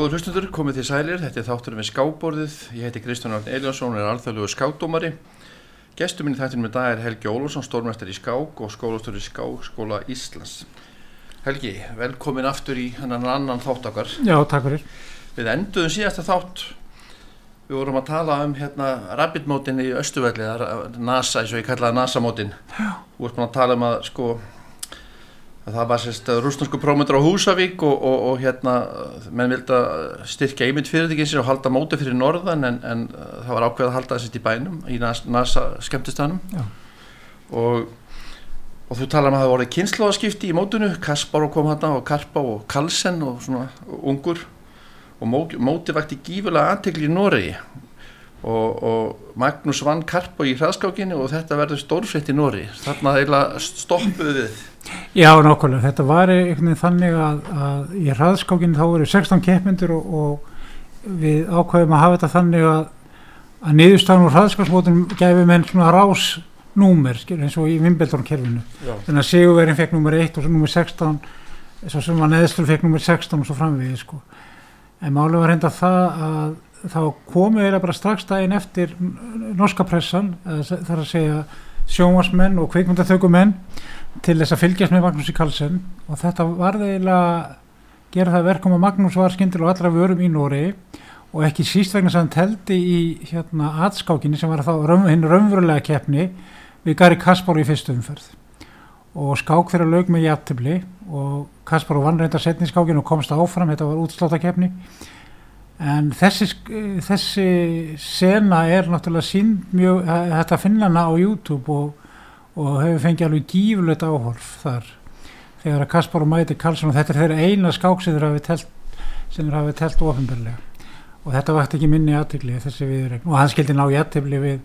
Góður hlustundur, komið til sælir, þetta er þátturinn við skábborðið, ég heiti Kristján Arn Eliasson og er alþjóðlugur skákdómari. Gestur minn í þættinu með dag er Helgi Ólfsson, stórmestari í skák og skólastur í Skákskóla Íslands. Helgi, velkomin aftur í hennan annan þátt okkar. Já, takk fyrir. Við enduðum síðasta þátt, við vorum að tala um hérna rabbitmótin í Östuvelli, NASA, eins og ég kallaði NASA-mótin. Þú vorst búin að tala um að sko það var sérst rúsnarsku prómyndur á Húsavík og, og, og hérna menn vildi að styrkja einmitt fyrirtækins og halda móti fyrir norðan en, en það var ákveð að halda þessist í bænum í NASA skemmtistanum og, og þú talar um að það voru kynnslóðaskipti í mótunu Kaspar kom hérna og Karpa og Kalsen og svona ungur og móti vakti gífulega aðtegli í Noregi. Og Magnús vann Karpa í hraðskákinu og þetta verður stórfritt í Noregi. Þarna eiginlega stoppuðu við Já, nákvæmlega, þetta var einhvern veginn þannig að, að í hraðskákinu þá voru 16 keppmyndur og, og við ákvæðum að hafa þetta þannig að, að niðurstafn úr hraðskáksmótunum gæfi menn svona rásnúmer eins og í Vimbeltornkerfinu þannig að Sigurverðin fekk númer 1 og svo númer 16 svo sem að neðstur fekk númer 16 og svo framvegið sko. en málið var henda það að þá komið þeirra bara strax daginn eftir norska pressan þar að segja sjómasmenn og kveikmyndathökumenn til þess að fylgjast með Magnús í Karlsson og þetta var þeirlega gera það verkum að Magnús var skindil og allra vörum í Nóri og ekki síst vegna sem hann teldi í hérna atskákinni sem var þá hinn raunverulega keppni við Gary Kaspar í fyrstu umferð. Og skák þeirra lög með jættibli og Kaspar vann reynda setni skákin og komst áfram, þetta var útsláttakefni en þessi, þessi sena er náttúrulega sínd mjög, þetta finna hana á YouTube og og hefur fengið alveg gífulegt áhorf þar. Þegar að Kaspar og Mæti Karlsson og þetta er þeirra eina skák sem þeir hafi telt ofinbarlega og þetta vart ekki minni aðtökli þessi viðregn og hann skildi ná í aðtökli við,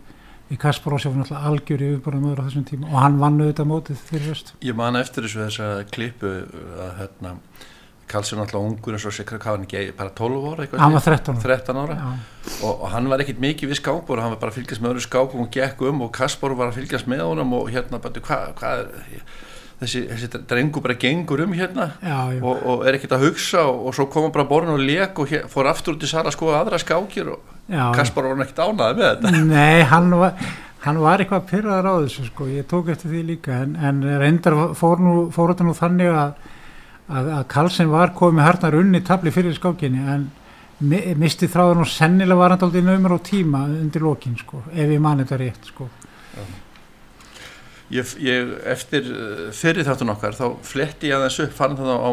við Kaspar og sér náttúrulega algjör í uppbúrðum öðru á þessum tíma. Og hann vann auðvitað mótið fyrir höst Ég man eftir þessu þessa klipu að hérna Karlsson alltaf ungur eins og sér hvað hann ekki bara 12 ára hann var 13, 13 ára. Og, og hann var ekkit mikið við skápur hann var bara að fylgjast með öðru skáp og hún gekk um og Kaspar var að fylgjast með honum og hérna bara hvað hva er þessi, þessi drengu bara gengur um hérna já. Og, og er ekkit að hugsa og, og svo kom hann bara borðin og leik og hér, fór aftur út í sara að skoða aðra skákir og já, Kaspar var hann ekkit ánaði með þetta. Nei, hann var hann var eitthvað pyrraðar á þessu sko, ég tók eftir því líka en, en reyndar fór, nú, fór þetta nú þannig að að, að Karlsson var komið harnar unni tabli fyrir skákinni en misti þráður nú sennilega var hann aldrei naumur á tíma undir lókin sko, ef ég mani þetta rétt sko. Ég, ég, eftir fyrir þáttun okkar þá fletti ég aðeins upp fann það á,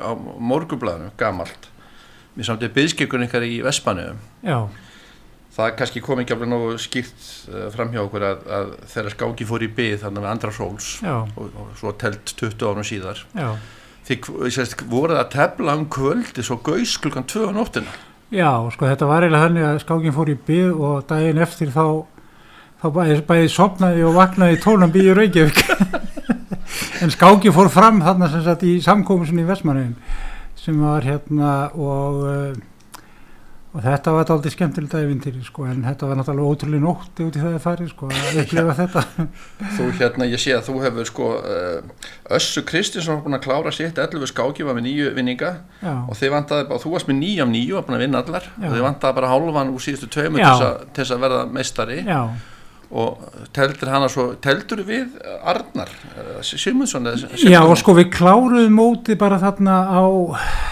á morgublaðinu gamalt. Mér samt er byggskipun ykkar í Vespanu já. Það kannski kom ekki alveg nógu skýrt uh, fram hjá okkur að, að þeirra skáki fór í byggð þannig með andra sóls og, og svo telt 20 ánum síðar já þið voruð að tefla um kvöldi svo gauðs klukkan 2 á nóttina? Já, sko þetta var eiginlega þannig að skákinn fór í byð og daginn eftir þá þá bæði, bæði sopnaði og vaknaði tónum byði Reykjavík. En skákinn fór fram þarna sem sagt í samkómusin í Vestmanniðin sem var hérna og og þetta var aldrei skemmtilegt æfintýri sko en þetta var náttúrulega ótrúlega nótti út í það að fari sko að upplifa þetta Þú hérna, ég sé að þú hefur sko Össu Kristinsson var búin að klára sitt 11 skáki var með nýju vinninga Já. og þið vantaði bara, þú varst með nýjum nýju að vinna allar Já. og þið vantaði bara hálfan úr síðustu Já. til þess að verða meistari Já, og teldur hana svo, teldur við Arnar Simundsson Já og sko við kláruðum móti bara þarna á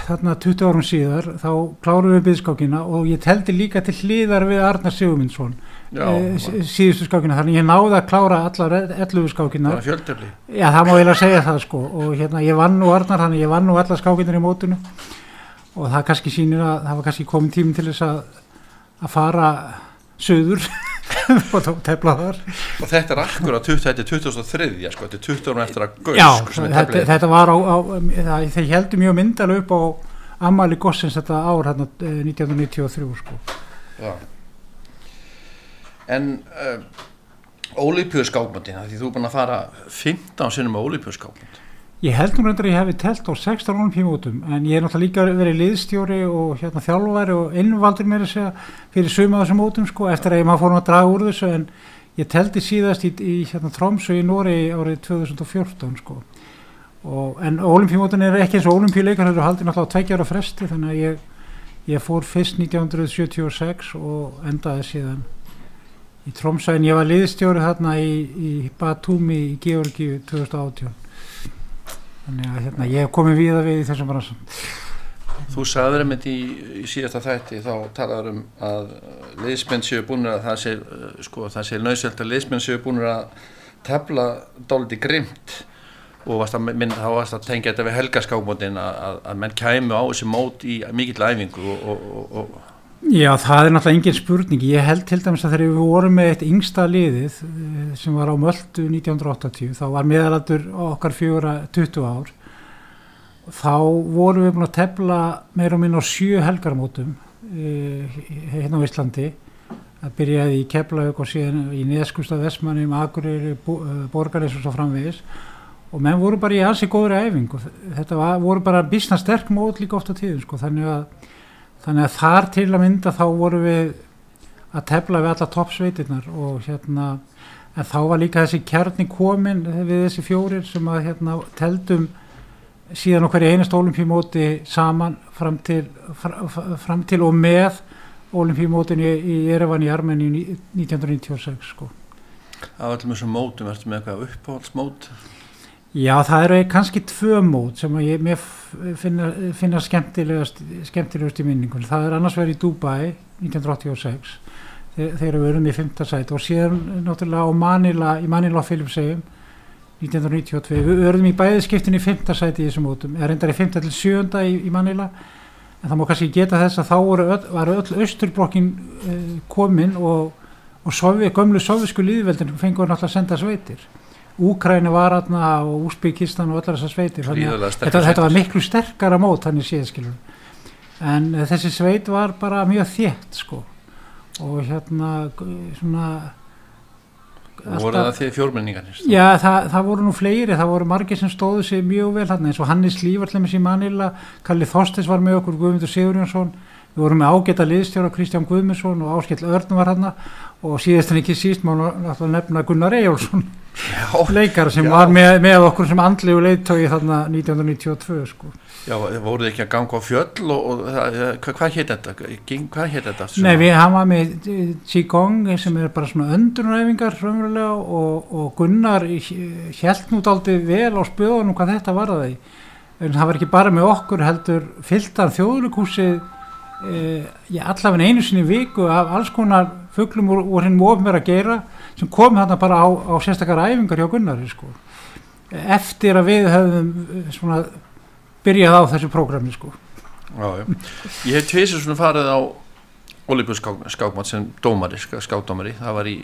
þarna 20 árum síðar þá kláruðum við byðskákina og ég teldi líka til hlýðar við Arnar Sigurmundsson Já, e, síðustu skákina þannig ég náði að klára allar 11 skákina bara fjöldefli Já það má eiginlega segja það sko og hérna ég vann nú Arnar þannig ég vann nú allar skákinar í mótinu. Og það kannski sýnir að það var kannski komin tímin til þess að að fara söður og þetta er akkur á 20, þetta er 2003 sko, þetta er 20 árum eftir að Já, sko, þetta, þetta var á, á það, þeir heldur mjög myndalega upp á Amali Gossins þetta ár hérna, eh, 1993 sko. Já. en uh, ólípjörsskákmöndin því þú er búin að fara 15 sinnum á ólípjörsskákmönd Ég held nú reyndar að ég hefði telt á 16 olimpíumótum en ég er náttúrulega líka verið liðstjóri og hérna þjálfari og innvaldur mér að segja fyrir suma þessum mótum sko eftir að ég maður fórum að draga úr þessu en ég teldi síðast í, í hérna Trómsö í Nóri árið 2014 sko. Og, en olimpíumótin er ekki eins og olimpíuleikar það eru haldið náttúrulega á tveggjára fresti þannig að ég, ég fór fyrst 1976 og endaði síðan í Tromsæn, ég var liðstjóri þarna í, í Batumi í Georgi 2018 þannig að hérna, ég hef komið víða við í þessum bransum Þú sagður einmitt í, í síðasta þætti þá talaður um að liðsmenn séu búinir að það sé sko, það sé nöðsöld að liðsmenn séu búinir að tefla dáliti grimt og varst að, minn, þá varst að tengja þetta við helgaskákmótin að, að, að menn kæmu á þessi mót í mikill æfingu og, og, og, Já, það er náttúrulega engin spurning. Ég held til dæmis að þegar við vorum með eitt yngsta liðið eh, sem var á Möldu 1980 þá var meðalaldur okkar fjóra 20 ár. Þá vorum við búin að tefla meira og minna á sjö helgarmótum uh, hérna á Íslandi. Að byrjaði í Keflavík og síðan í Neskustad Vestmannum, Akureyri, Borgaris og svo framvegis. Og menn voru bara í ansi góðri æfing og þetta var, voru bara bísna sterk mót líka ofta tíðum sko. Þannig að, þannig að þar til að mynda þá voru við að tefla við alla toppsveitirnar og hérna en þá var líka þessi kjarni komin við þessi fjórir sem að hérna teldum síðan okkur í einast olimpíumóti saman fram til, fram til og með olimpíumótin í, í Erevan í Armeni 1996 sko. Af öllum þessum mótum, ertu með eitthvað uppáhaldsmót? Já, það eru kannski tvö mót sem ég finna, finna skemmtilegast, skemmtilegast í minningun. Það er annars verið í Dubai 1986 þegar við erum í 5. sæti og síðan náttúrulega á Manila, í Manila Philipsheim 1992. Við verðum í bæðiskiptin í 5. sæti í þessum mótum, eða reyndar í 5. til 7. í, í Manila en það má kannski geta þess að þá öll, var öll austurblokkin uh, komin og, og sofi, gömlu sofisku líðveldin fengur náttúrulega að senda sveitir Úkræni var aðna og Úsbyggistan og allar þessar sveitir þetta, þetta var miklu sterkara mót þannig séðskilur en uh, þessi sveit var bara mjög þétt sko. Og hérna svona og voru það því fjórmenningarnir já það, það voru nú fleiri það voru margir sem stóðu sig mjög vel hann eins og Hannes Lífartlemis í Manila Kalli Þorstins var með okkur, Guðmundur Sigurjónsson við vorum með ágæta liðstjóra Kristján Guðmundsson og Áskell Örn var hann og síðast en ekki síst má náttúrulega nefna Gunnar Eyjólfsson leikar sem já. var með, með okkur sem andlegu leittói þarna 1992 sko Já, voruð ekki að ganga á fjöll og, og hvað, hvað heit þetta? Hvað heit þetta? Nei, við hafa með Qigong sem er bara svona öndurnæfingar frumverulega og, og Gunnar held nút aldrei vel á spöðunum hvað þetta var það en það var ekki bara með okkur heldur fylltan þjóðlugúsið e, allavega einu sinni viku af alls konar fugglum úr, úr hinn mófum verið að gera sem kom þarna bara á, á sérstakar æfingar hjá Gunnari sko. Eftir að við höfum svona byrjað á þessu prógrami sko. Ég hef tveisur svona farið á Olympus skákmátt sem dómari, skákdómari. Það var í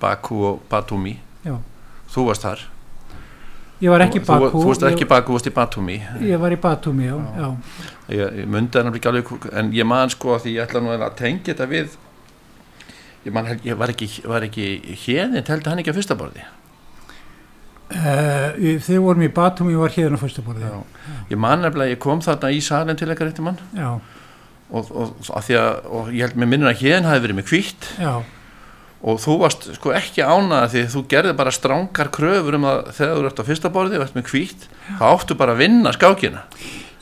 Baku og Batumi. Já. þú varst þar Ég var ekki í Baku Þú, varst ekki í Baku, þú varst í Batumi. Ég var í Batumi, já, já. Ég, ég myndi náttúrulega ekki alveg en ég man sko að því ég ætla nú að tengja þetta við ég man, ég var ekki, ekki hérni, teldi hann ekki að fyrsta borði? Uh, þegar vorum í Batum ég var hérna á fyrsta borði. Ég man nefnilega, ég kom þarna í salin til eitthvað rétti mann. Já. og, og, að að, og ég held með minnur að hérna hafi verið með kvítt já. Og þú varst sko ekki ánað því þú gerði bara strángar kröfur um að þegar þú ert á fyrsta borði og ert með kvítt þá áttu bara að vinna skákina.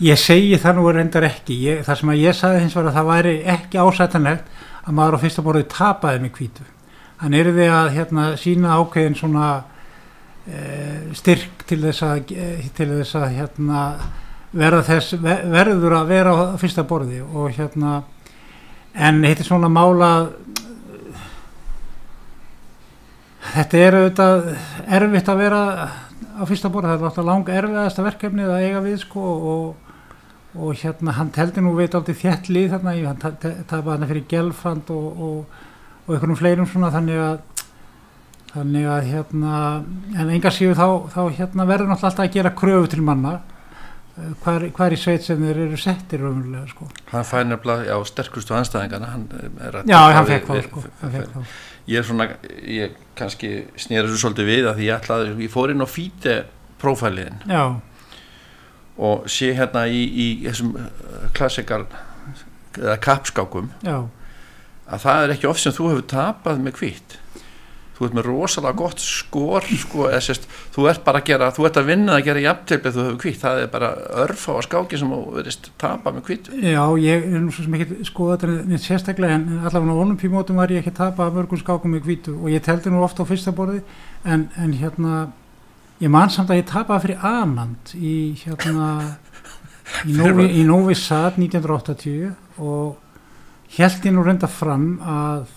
Ég segi það nú reyndar ekki. Ég, það sem að ég sagði hins var að það væri ekki ásættanlegt að maður á fyrsta borði tapaði með kvítu hann er við að hérna, sína ákveðin svona Eh, styrk til þess að, eh, til þess að hérna, verða þess, verður að vera á fyrsta borði og hérna en þetta er svona mála þetta er auðvitað erfitt að vera á fyrsta borði, það er alltaf lang erfiðasta verkefnið að eiga við sko og, og hérna hann teldi nú veit aldrei þjættlið þarna, hann tapaði hann fyrir gelfand og, og, og einhvernum fleirum svona þannig að þannig að hérna en enga síðu þá, þá hérna verður náttúrulega alltaf að gera kröfu til manna hvað er, hvað er í sveit sem þeir eru settir raunverulega sko. Hann fær nefnilega, já, sterkustu anstæðingana hann já, hann fekk þá sko ég er svona, ég kannski snýður þessu svolítið við að því ég ætlaði, ég fór inn á fíti prófæliðin já. Og sé hérna í, í þessum klassikal eða kapskákum já. Að það er ekki oft sem þú hefur tapað með kvitt þú ert með rosalega gott skor sko, eða sérst, þú ert bara að gera þú ert að vinna að gera jafntöflið þú hefur kvitt það er bara örf á skáki sem þú verist tapa með kvitt Já, ég er nú svo sem ekki skoða þetta neitt sérstaklega en allavega á olimpíumótum var ég ekki að tapa mörgum skákum með kvítu og ég teldi nú ofta á fyrsta borði en, en hérna ég man samt að ég tapaði fyrir Anand í hérna í Novi, í Novi Sad 1980 og held ég nú reynda fram að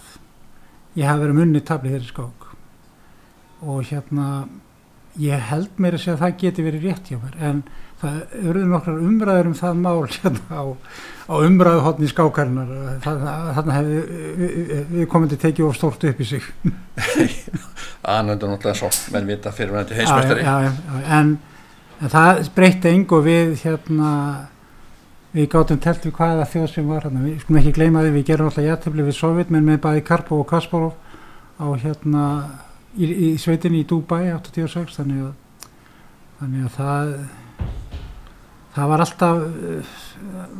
ég hafi verið munni tablið þeirri skák. Og hérna ég held mér að segja að það geti verið rétt hjá mér en það eruðu nokkrar umræður um það mál hérna á, á umræðu hodni skákarinnar þannig hefði við, komandi tekið of stórt upp í sig. Anöndu náttúrulega svo menn vita fyrir til heimsmestari en, en það breytti engu við hérna við gáttum telt við hvaða þjóð sem var hérna. við skulum ekki gleyma því við gerum alltaf jættifli við Sovjet menn með bæði Karpov og Kasparov á hérna í, í sveitinni í Dubai 86 þannig að, þannig að það það var alltaf eh,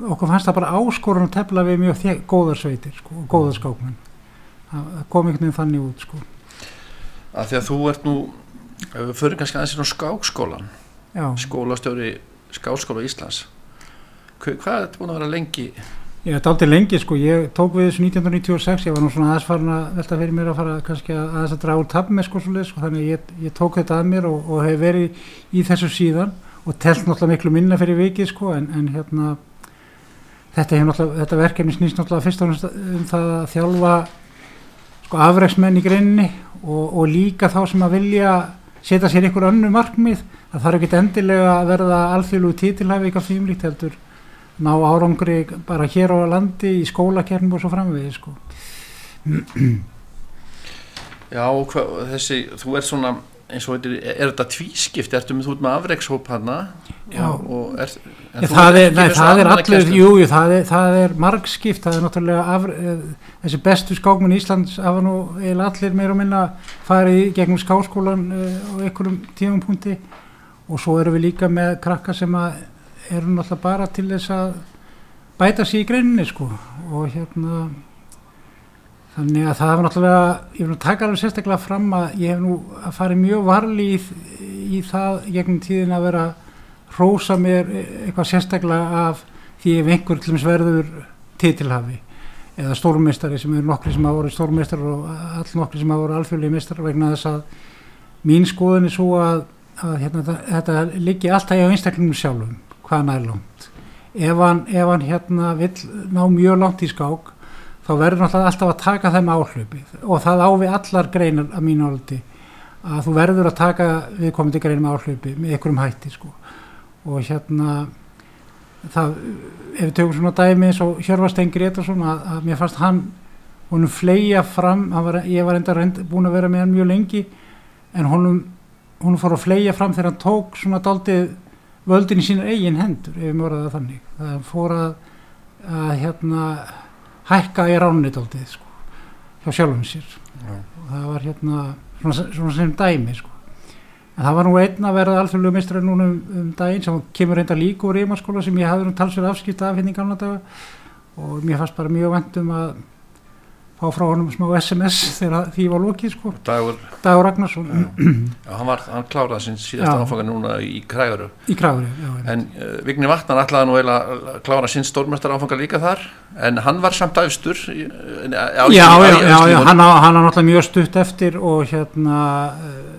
okkur fannst það bara áskorun að tefla við mjög þér, góðar sveitir sko, og góðar skákmenn það kom einhvern veginn þannig út sko. að því að þú ert nú fyrir kannski aðeins á skákskólan skólastjóri skákskóla Íslands hvað er þetta búin að vera lengi? Ég ætti aldrei lengi sko, ég tók við þessu 1996, ég var nú svona aðeins farin að velta fyrir mér að fara kannski að aðeins að draga úr tabbi með sko svolítið, sko, þannig ég, ég tók þetta að mér og, og hef verið í þessu síðan og telt náttúrulega miklu minna fyrir vikið sko, en, en hérna þetta, þetta verkefni snýst náttúrulega fyrst og náttúrulega um það að þjálfa sko afreiksmenn í greinni og, og líka þá sem að vilja setja sér ykkur önnu markmið, það þarf ekki endilega að verða alþjóðlúi títilhæfi eitthvað fýmlíkt heldur ná árangri bara hér á landi í skólakernum og svo framvegi sko. Já, hva, þessi, þú er svona eins og er, er þetta tvískipt, ertu með þú með afreikshóp hana? Og er, ja, það er, nei, það er allir, jú, jú, það er, það er margskipt, það er náttúrulega afre, eh, þessi bestu skákminn í Íslands hafa nú eiginlega allir meira og minna farið gegnum skáskólan eh, á einhverjum tímum punkti og svo eru við líka með krakka sem að eru náttúrulega bara til þess að bæta sér í greininni sko. Og hérna þannig að það hefur náttúrulega ég vil taka alveg sérstaklega fram að ég hef nú að fara mjög varli í, í það gegnum tíðin að vera hrósa mér eitthvað sérstaklega af því ef einhver til þess verður titilhafi eða stórmestari sem eru nokkri sem hafa voru stórmestari og all nokkri sem hafa voru alþjóðlega mestari vegna þess að mín skoðin er svo að, að hérna, þetta liggi alltaf í einstaklingum sjálfum hvað hann er langt. Ef hann, ef hann hérna vill ná mjög langt í skák þá verður náttúrulega alltaf að taka þeim áhlaupi og það ávi allar greinar að mínu áldi að þú verður að taka viðkomandi greinum áhlaupi með einhverjum hætti sko. Og hérna það, ef við tökum svona dæmi eins og Hjörvarstein Gretarsson að, að mér fannst hann honum fleia fram, var, ég var enda reynd, búin að vera með hann mjög lengi en honum, honum fór að fleia fram þegar hann tók svona daldið völdin í sína eigin hendur ef við mörðum það þannig það fór að, að hérna hækka í ránit aldrei sko, hjá sjálfum sér Já. og það var hérna svona, svona sem dæmi sko. en það var nú einn að verða alþjóðlegu mistrar núna um, um daginn sem kemur reynda líka úr eiginmaskóla sem ég hafði nú talsverð afskipt af hérna í gamla daga og mér fannst bara mjög vendum að fá frá honum smá SMS þegar því var lokið sko. Dagur, Dagur Ragnarsson. Já, hann, var, hann kláraði sin síðasta áfanga núna í Kræguru en uh, Vigni Vatnar ætlaði nú eiginlega að klára sin stórmestar áfanga líka þar en hann var samt afstur já, já, já, já, hann á náttúrulega mjög stutt eftir og hérna uh,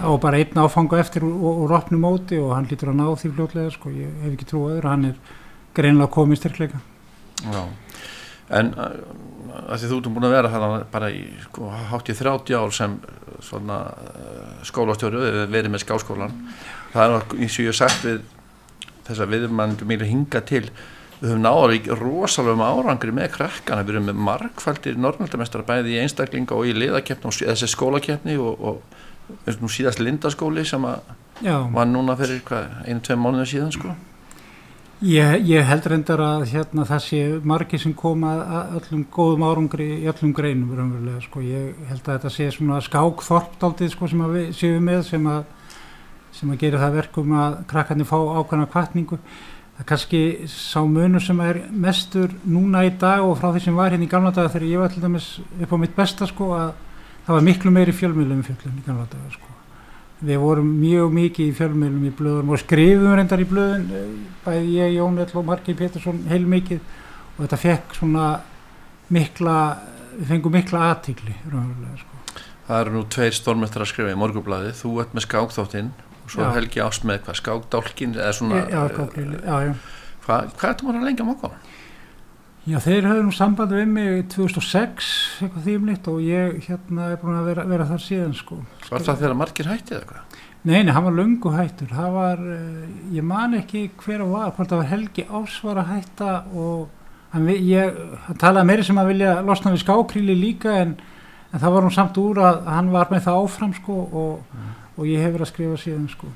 á bara einn áfanga eftir og rópnu móti og hann lítur að ná því fljótlega sko, ég hef ekki trúið að hann er greinlega komið styrkleika. Já, en að því þú erum búin að vera hérna bara í sko, hátt í 30 ár sem svona uh, skólastjóru verið með skáskólan það er eins og ég hef sagt við þess að við erum mjög hinga til við höfum náður rosalega árangri með krakkana, við erum með markfældir norrnaldamestara bæði í einstaklinga og í liðakeppni og þessi skólakeppni og, og nú síðast lindaskóli sem að var núna fyrir einu-tveim mánuðu síðan sko Ég, ég held reyndar að hérna, það sé margi sem koma að öllum góðum árangri í öllum greinum raunverulega, sko. ég held að þetta sé svona skákþorpdaldið sko, sem við séum með sem að, sem að gera það verkum að krakkarnir fá ákvæmna kvartningu það er kannski sá munur sem er mestur núna í dag og frá því sem var hérna í gamla daga þegar ég var alltaf upp á mitt besta sko, að það var miklu meiri fjölmiðlum fjöllum í gamla daga sko. Við vorum mjög mikið í fjölmiðlum í blöðum og skrifum reyndar í blöðun bæði ég, Jón Ell og Marki Pétursson heil mikið og þetta fekk svona mikla við fengum mikla aðtíkli sko. Það eru nú tveir stórmestrar að skrifa í morgublaði, þú ert með skákþáttinn og svo Já. Helgi Ást með hvað, skákdálkin eða svona já, já, já, hvað, hvað er það að lengja mokka? Já, þeir höfðu nú samband við mig 2006, eitthvað þýmlitt og ég hérna er búin að vera, vera þar síðan sko. Var það þegar margir hættið eða hvað? Nei, nei, hann var löngu hættur. Það var, eh, ég man ekki hver að var, hvort það var Helgi Ás var að hætta og hann, ég, hann talaði meiri sem að vilja losna við skákríli líka en, en það var nú samt úr að hann var með það áfram sko og, og ég hefur að skrifa síðan sko.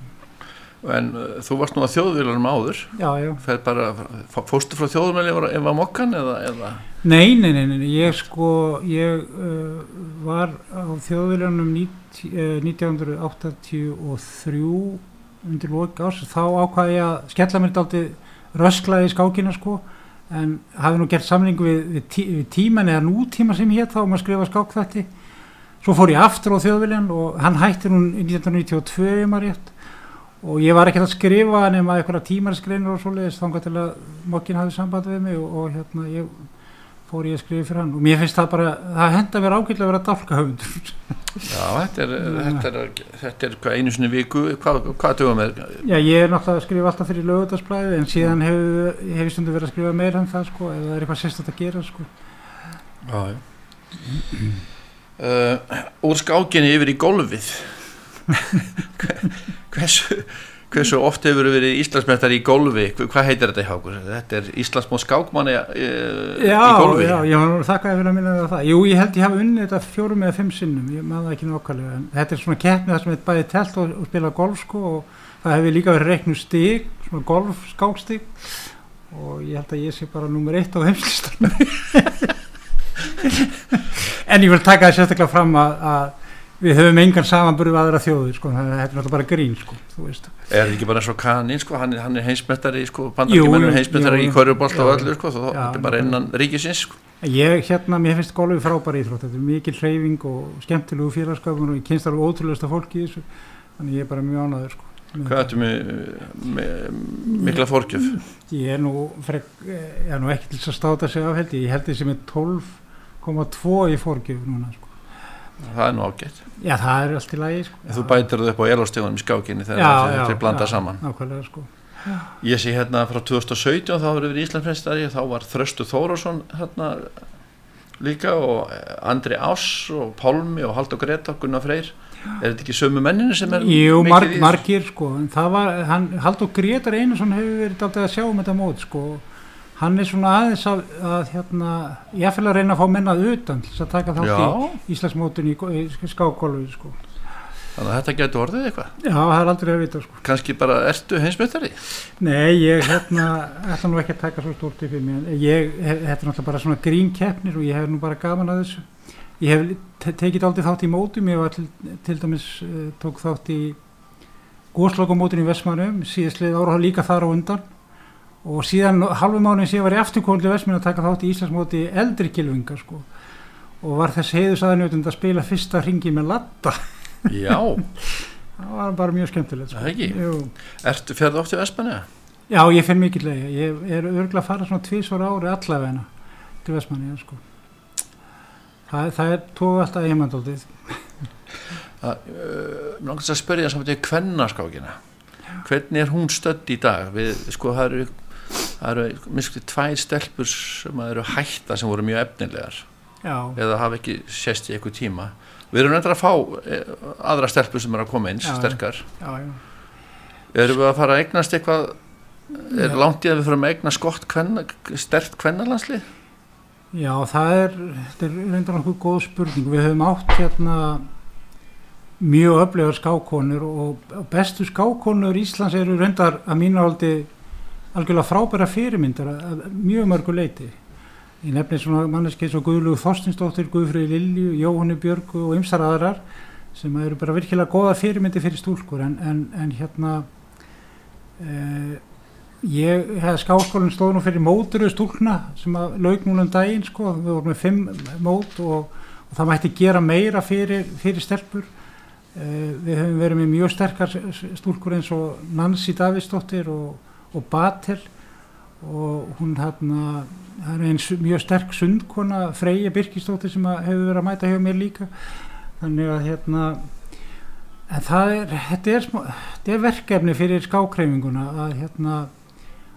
En uh, þú varst nú að þjóðvílarum áður, Já, já. bara, fó- fórstu frá þjóðumæli ef var mokkan eða, eða? Nei, nei, nei, nei, ég sko, ég uh, var á þjóðviljanum uh, 1983 undir lók árs, þá ákvaði ég að skella mér dálítið rösklaði í skákina sko, en hafi nú gert samlingu við, við, tí, við tíman eða nútíma sem hétt þá um að skrifa skákþætti. Svo fór ég aftur á þjóðviljan og hann hætti nú 1992 um að rétt og ég var ekkert að skrifa nema eitthvað tímarskrinur og svoleiðis þangað til að mokkin hafði samband við mig og, og hérna ég fór ég að skrifa fyrir hann og mér finnst það bara, það henda mér ágætlega að vera dálkahöfundur Já, þetta er, þetta er, þetta er hvað einu sinni viku, hvað, hvað dögum er? Já, ég er náttúrulega að skrifa alltaf fyrir lögutarsblæði en síðan hefur hef stundu verið að skrifa meira en það sko, ef það er eitthvað sérstætt að gera sko. Já, já. Uh, úr skákinni yfir í golfið hversu, hversu oft hefur verið Íslandsmeistar í golfi Hva- hvað heitir þetta í hákur? Þetta er Íslandsmóð skákmanni uh, Já, í golfi já, nú þakkaði fyrir að minna það það. Jú, ég held ég hafi unnið þetta fjórum eða fimm sinnum, ég maður ekki nákvæmlega en þetta er svona keppni þar sem er bæði telt og, og spila golf sko og það hefur líka verið reiknu stig, svona golf skákstig og ég held að ég sé bara nummer eitt á heimslistan en ég vil taka það sérstaklega fram að, að við höfum engan samanburð við aðra þjóðir sko, þannig að þetta er náttúrulega bara grín sko, Er þetta ekki bara eins og kanin sko, hann, er- hann er heimsmeistari sko, jú, heimsmeistari jú, í jú. hverjubolt og öllu sko, þó, já, þetta er bara innan ríkisins sko. Ég, hérna, mér finnst golfið frábæri íþrótt, þetta er mikil hreyfing og skemmtilegu félagskapun og ég kynst alveg ótrúlega fólki í þessu, þannig ég er bara mjög ánæður, sko. Hvað ertu með, með mikla fórgjöf? Ég er nú, frek, ég er nú ekki til að státa sig af held ég, ég held þessi með 12,2 í fórgjöf núna. Það er nú ágætt. Já, það er allt í lagi, sko. Þú bætir það upp á elastígunum í skákinni þegar er blanda saman. Nákvæmlega, sko. Ég sé hérna frá 2017 þá var yfir Íslandsmeistari þá var Þröstu Þórásson hérna líka og Andri Ás og Pálmi og Haldur Greta Gunnar Freyr. Er þetta ekki sömu menninu sem er Jú, marg, í margir, sko, var, hann, Haldur Gretar Einarsson hefur verið daldið að sjá um þetta mót, sko, hann er svona aðeins að, að hérna, ég ætla að reyna að fá mennað utan þess að taka þátt Já, í Íslandsmótin í, í skákgólfi, sko. þannig að þetta getur orðið eitthvað Já, það er aldrei að vita, sko. kannski bara ertu heimsmeistari Nei, ég hérna, ætla nú ekki að taka svo stórt mig, en ég, þetta er náttúrulega bara svona grínkeppnir og ég hef nú bara gaman að þessu. Ég hef te tekið aldrei þátt í mótum, ég var til, til dæmis, uh, tók þátt í góðslokamótin í Vestmannum, síðastlið ára líka þar á undan og síðan halvu mánuðin sem ég var í afturkóli Vestmann að taka þátt í Íslandsmóti eldri kilvinga, sko, og var þess heiðusaðanjótund að spila fyrsta ringi með latta. Já, Það var bara mjög skemmtilegt, sko. Það ekki? Jú. ertu ferð oft í Vestmanni? Já, ég finn mikill leið. Ég er örgulega að fara svona tvísvara ári allavegna til Vestmanni, sko. Það, það er tóð alltaf heimandaldið. Það, uh, langast að spyrja samt í kvennaskákina hvernig er hún stödd í dag við, sko, það eru það eru, minnst tvær stelpur sem eru hætta sem voru mjög efnilegar. Já, eða hafa ekki sést í eitthvað tíma. Við erum nefndar að fá eh, aðra stelpur sem eru að koma eins Já, sterkar. Já, já. erum við að fara að eignast eitthvað er langt í að við fyrir að eignast gott kvenna, stert kvennalandslið Já, það er, þetta er reyndar nokkuð góð spurning. Við höfum átt hérna mjög öflegar skákonur og bestu skákonur Íslands eru reyndar að mínu áldi algjörlega frábæra fyrirmyndar mjög mörgu leiti. Ég nefnir svona manneski eins og Guðlugu Þorstinsdóttir, Guðfrið Lilju, Jóhanni Björgu og ymsar aðrar sem eru bara virkilega góða fyrirmyndi fyrir stúlkur. En, en, en hérna eh, ég skáskólinn stóð nú fyrir móturu stúlkna sem að lauk núna um daginn sko, við vorum með fimm mót og, og það mætti gera meira fyrir, fyrir stelpur. Uh, við höfum verið með mjög sterkar stúlkur eins og Nancy Davidsdóttir og, og Batel og hún hérna það er eins mjög sterk sundkona Freyja Birkistóttir sem hefur verið að mæta hjá mér líka. Þannig að hérna en það er, þetta er, smá, þetta er verkefni fyrir skákreifinguna að hérna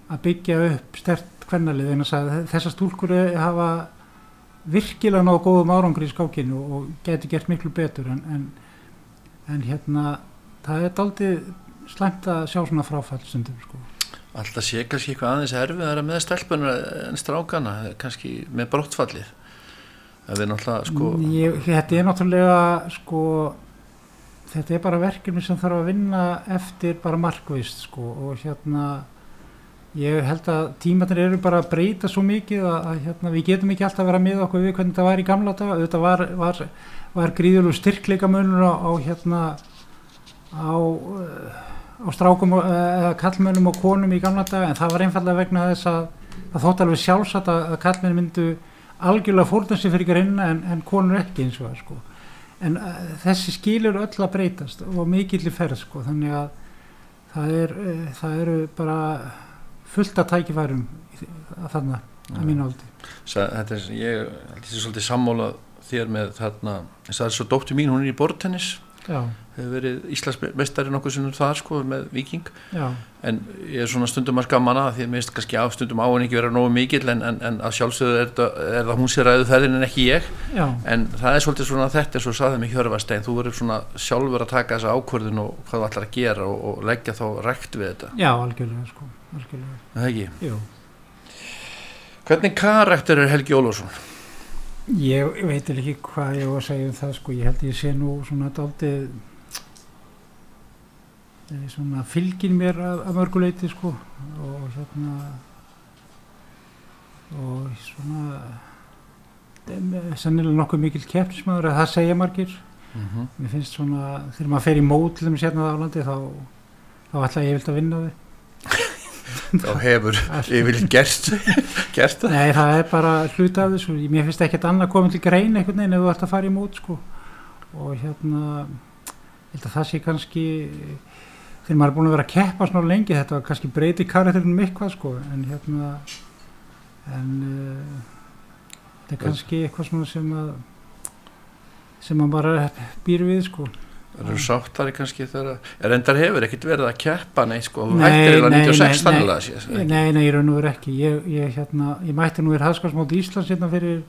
að byggja upp stert hvernalið en þessar stúlkur hafa virkilega náðu góðum árangri í skákinu og getur gert miklu betur en, en, en hérna það er aldrei slæmt að sjá svona fráfall stundum sko Alltaf sé kannski eitthvað aðeins erfiðara með stelpunar en strákana, kannski með brottfallið. Það er náttúrulega sko... Ég, þetta er náttúrulega sko, þetta er bara verkefni sem þarf að vinna eftir bara markvist sko og hérna ég held að tímatir eru bara að breyta svo mikið að, að hérna, við getum ekki alltaf að vera með okkur við hvernig þetta var í gamla daga, þetta var, var, var gríðulegu styrkleika munur á, á hérna á... Á strákum eða kallmönnum og konum í gamla dag en það var einfallega vegna þess að það þótt alveg sjálfsagt að kallmenn myndu algjörlega fórnast sér fyrir grinna en, en konur ekki eins og það sko. En uh, þessi skilur öll að breytast og mikill í ferð sko þannig að það, er, uh, það eru bara fullt að tækifærum að þarna að mínu áldi Þetta ég held því svolítið sammálað þér með þarna, það er svo dóttu mín, hún er í bortennis. Hefur verið Íslandsmeistari nokkuð sem það sko með viking Já. en ég er svona stundum að skamma hana því að mér finnst kannski ástundum á henni ekki vera nógu mikil en, en, en að sjálfsögðu er, er það hún sér ræðu ferðin en ekki ég Já. en það er svolítið svona þetta og saðið mig Hjörvarstein, þú verður svona sjálfur að taka þessa ákvörðin og hvað þú ætlar að gera og, og leggja þá rekt við þetta Já, algjörlega sko algjörlega. Hvernig karakter er Helgi Ólásson? Ég veit ekki hvað ég var að segja um það sko, ég held ég sé nú svona daldið svona fylgin mér að, að mörguleiti sko. Og hérna og svona sannilega nokkuð mikil keppnismæður að það segja margir. Mm -hmm. mér finnst svona, þegar maður fer í mót til þess hérna á landi þá þá ætla ég vilt að vinna þau þá hefur yfirlega gert gert það. Nei, það er bara hluta af þessu. Mér finnst ekkert annað komið til grein einhvern veginn ef þú ert að fara í mót sko. Og hérna það sé kannski þegar maður er búin að vera að keppa svona lengi þetta kannski breyti karakterinn mikvað sko. En hérna en uh, þetta er kannski eitthvað sem að sem maður bara býr við sko Það eru sáttari kannski þegar er endar hefur ekkert verið að keppa neitt sko, Nei, hættir eða nei, 96 nei, þannig að nei, sé Nei, nei, ég raun og veru ekki. Ég, ég, hérna, ég mætti nú í hafskarsmóti Íslands hérna fyrir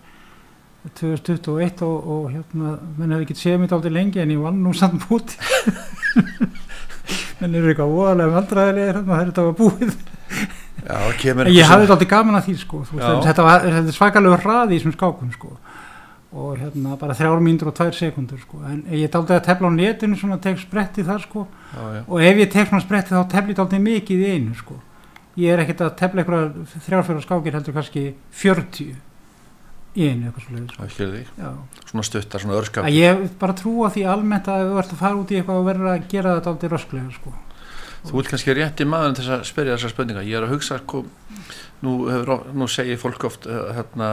2021 og, og hérna menn hefði ekki séð mér aldrei lengi en ég vann nú samt búti. Menn eru eitthvað óalega vandræðilega hérna þegar þetta var búið. Já, ég hafði aldrei gaman að því sko veist, þetta, var, þetta er svakalega hraði í þessum skákum sko og hérna bara þrjár mínútur og tvær sekundur sko. En ég aldrei að tefla á netinu svona tek spretti þar sko. Já, já. og ef ég tek svona spretti þá tefli ég aldrei mikið í einu sko. Ég er ekkert að tefla einhverja þrjárfjóra skákir heldur kannski 40 í einu eitthvað svolítið sko. Svona stuttar, svona örskap ég bara trúa því almennt að ef þú ert að fara út í eitthvað og verður að gera þetta aldrei rösklega sko. Þú vilt kannski rétti maður til að spyrja þessar spurninga. Ég er að hugsa, sko, nú, hefur, nú segir fólk oft uh, hérna,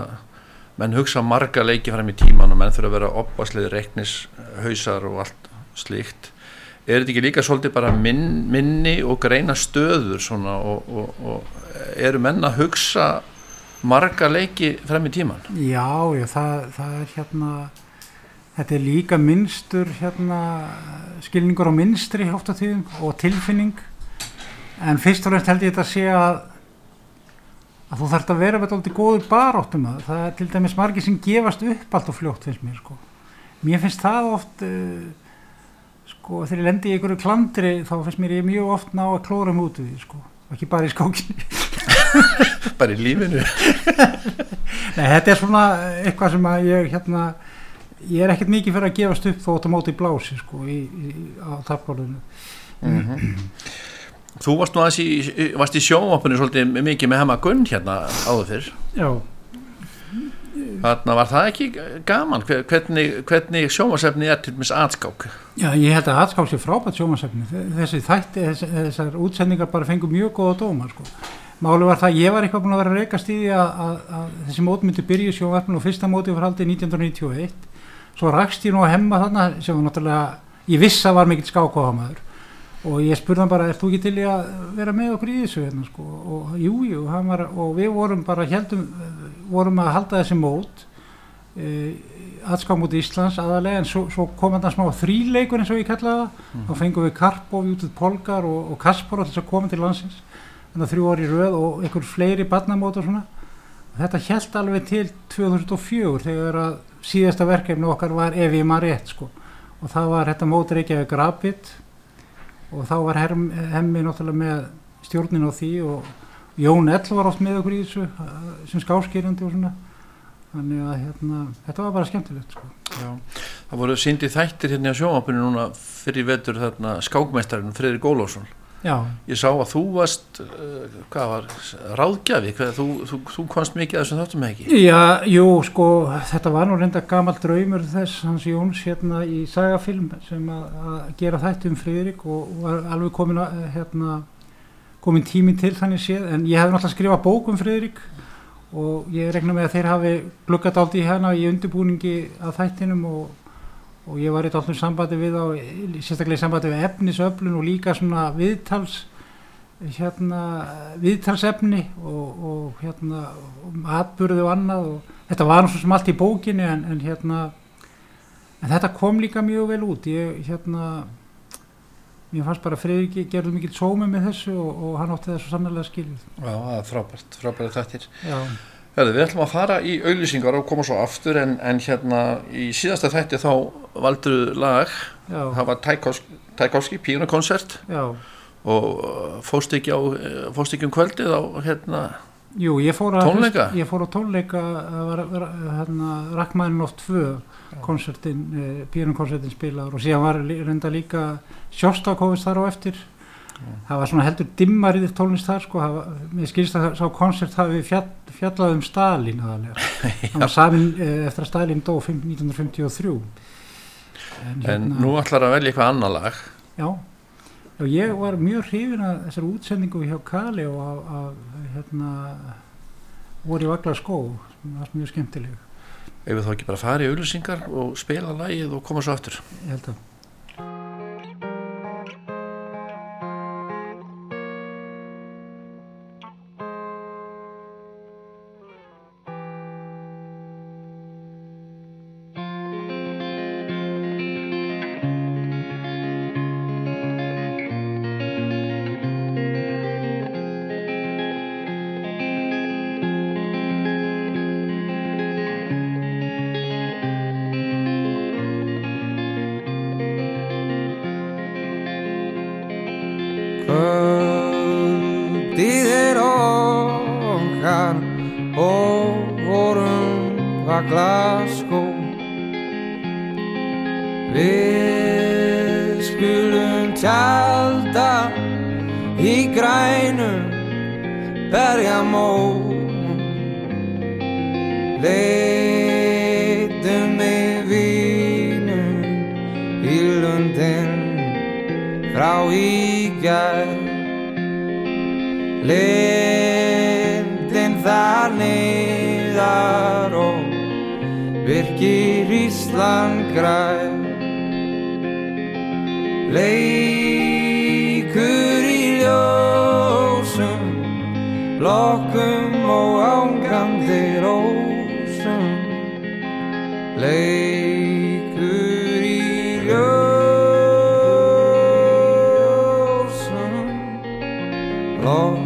menn hugsa marga leiki fram í tíman og menn þurfa að vera opasliði reiknis hausar og allt slíkt. Er þetta ekki líka svolítið bara minn, minni og greina stöður svona og, og, og eru menn að hugsa marga leiki fram í tíman Já, já, það, það er hérna þetta er líka minnstur hérna skilningur á minnstri og tilfinning. En fyrst og fremst held ég þetta að sé að að þú þarft að vera með alltaf góður baráttum að það er til dæmis margir sem gefast upp allt og fljótt finnst mér sko. Mér finnst það oft uh, sko þegar ég lendi í einhverju klandri þá finnst mér ég mjög oft ná að klóra mig út við sko. Og ekki bara í skókinni bara í lífinu. Nei, þetta er svona eitthvað sem að ég hérna, ég er ekkert mikið fyrir að gefast upp þó að móti blási sko í, í, á tapgóðinu. mm Þú varst nú aðeins í, varst í sjónvapinu svolítið mikið með hema Gunn hérna áður fyrr. Já, Þarna var það ekki gaman? Hver- hvernig, hvernig sjónvasefni er til dæmis atskák já, ég held að aðskáls er frábært sjómasefni. Þessi þætti, þess, þessar útsendingar bara fengur mjög góða dómar sko. Máli var það, að ég var eitthvað búin að vera að reykast í því að, að, að þessi mót myndi byrja í sjónvarpinu og fyrsta móti var haldið 1991 svo rakst ég nú að hemma þarna sem var náttúrulega, ég viss að var mikill skákóðamaður og ég spurði hann bara, er þú ekki til í að vera með okkur í þessu hérna, sko? og jú, jú, og við vorum bara, heldum vorum að halda þessi mót e, aðská mútið Íslands aðalega en svo, svo kom hann að smá þríleikur eins og ég kallaði það, Mm. þá fengum við Karpov, Jútið Polgar og, og Kaspar þess að koma til landsins. Þannig að þrjú orði röð og einhver fleiri barnamót og svona. Og þetta held alveg til 2004 þegar að síðasta verkefni okkar var maður rétt sko. Og það var þetta mót Reykjavík Rapid og þá var hemmi náttúrulega með stjórnin á því og Jón Ell var oft með okkur í þessu sem skáskýrandi og svona. Þannig að hérna, þetta var bara skemmtilegt sko. Já, það voru síndi þættir hérna á sjónvapunni núna fyrir vetur þarna skákmeistarinn Friðrik Ólásson Já, ég sá að þú varst uh, hvað var, ráðgjafi þú, þú, þú komst mikið að þessum þáttum ekki? Já, jú, sko, þetta var nú reynda gammal draumur þess hans Jóns hérna í sagafilm sem að, að gera þætti um Friðrik og var alveg komin, að, hérna, komin tími til þannig séð en ég hef náttúrulega skrifað bók um Friðrik og ég regna með að þeir hafi gluggat átt í hérna í undirbúningi að þættinum og, og ég var eitthvað alltaf sambandi við á, sérstaklega í sambandi við efnisöflun og líka svona viðtals hérna viðtalsefni og, og hérna um atburðu og annað og þetta var svo sem allt í bókinni en, en hérna en þetta kom líka mjög vel út. Ég hérna mér fannst bara Freyríki gerðu mikill sómi með þessu og, og hann átti svo sannlega skilið. Já, það er frábært, frábært þættir. Já, Hörðu, við ætlum að fara í auglýsingar og koma svo aftur en, en hérna í síðasta þætti þá valdur lag. Já, það var Tækovski píanokonsert já. Og uh, fóst ekki, á, uh, fóst ekki um kvöldið á hérna Jú, ég fór að Tónleika? ég fór á tónleika það var, var hérna Rakkmæðin oft tvö konsertin, eh, píanonkonsertin spilaður og síðan var reynda líka Sjóstakofist þar á eftir það var svona heldur dimmarið tónlist þar sko, það mér skilst að sá konsert hafi fjall, fjallað um Stalin hann var samin eh, eftir að Stalin dó fimm- 1953 en, hérna- en nú ætlar að velja eitthvað annar lag. Já, já ég var mjög hrifin að þessar útsendingu hjá Kali og að, að hérna voru í vagla skó sem var mjög skemmtileg. Ef við þá ekki bara fara í auglýsingar og spila lagið og koma svo aftur? Ég held að long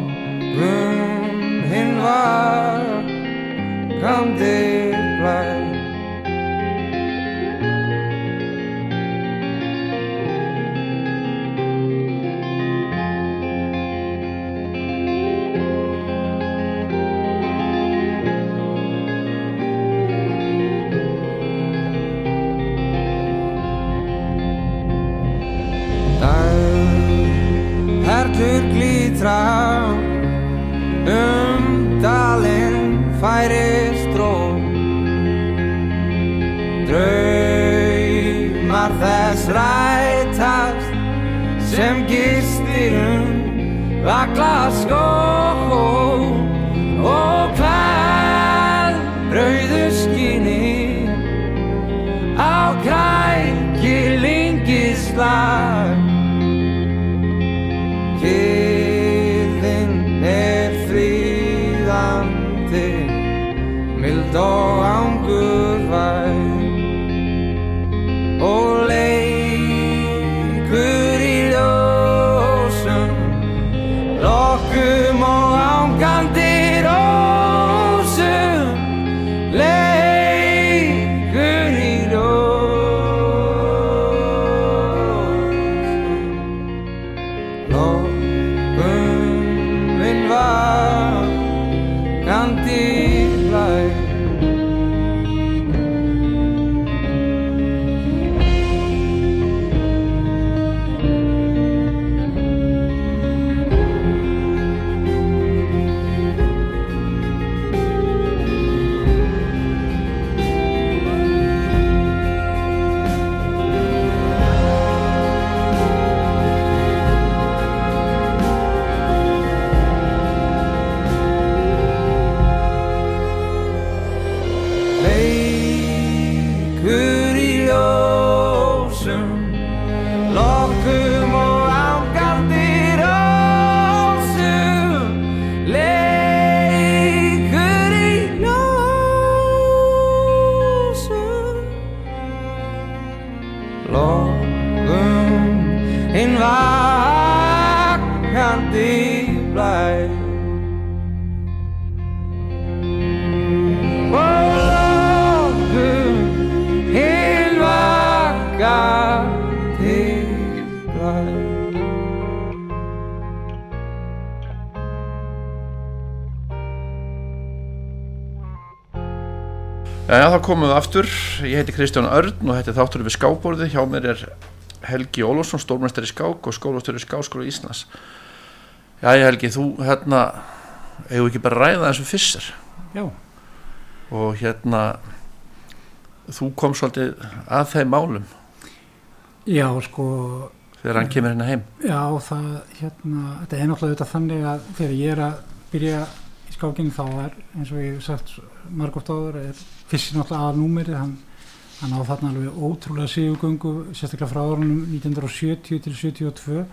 komum við aftur, ég heiti Kristján Örn og þetta er þáttur við skáborði, hjá mér er Helgi Ólafsson, stórmestari skák og skólastjóri skáskóla Íslands. Já, Helgi, þú hérna, við ekki bara að ræða þessu fyrst Já, og hérna, þú kom svolítið að þeim málum. Já sko. Þegar hann kemur hérna heim. Já, það, hérna, þetta er náttúrulega þannig að þegar ég er að byrja í skákinu þá er, eins og ég hef sagt margóft áður, er fyrst náttúrulega að númerið, hann, hann á þarna alveg ótrúlega sigugöngu, sérstaklega frá árunum 1970 til 72,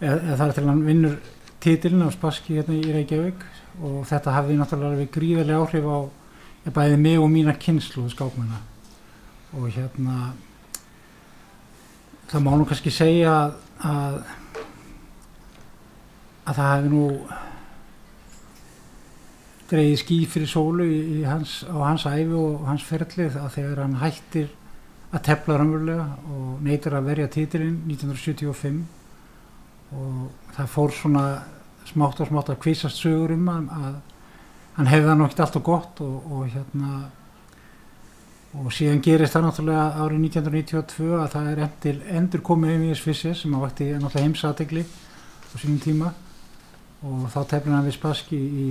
eða, er til hann vinnur titilin á Spassky hérna í Reykjavík. Og þetta hafði náttúrulega alveg gríðarlega áhrif á bæði mig og mína kynslu skákmenna. Og hérna það má nú kannski segja að, að það hefði nú dreigið ský fyrir sólu í, í hans, á hans æfi og hans ferlið að þegar hann hættir að tefla raunverulega og neytir að verja titilinn 1975 og það fór svona smátt og smátt að kvísast sögur um hann að hann hefði það nokkið allt og gott og, og hérna og síðan gerist það náttúrulega árið 1992 að það er endur, endur komið Emíus Fischer sem að vakti náttúrulega heimsategli á sínum tíma og þá tefnir hann við Spassky í,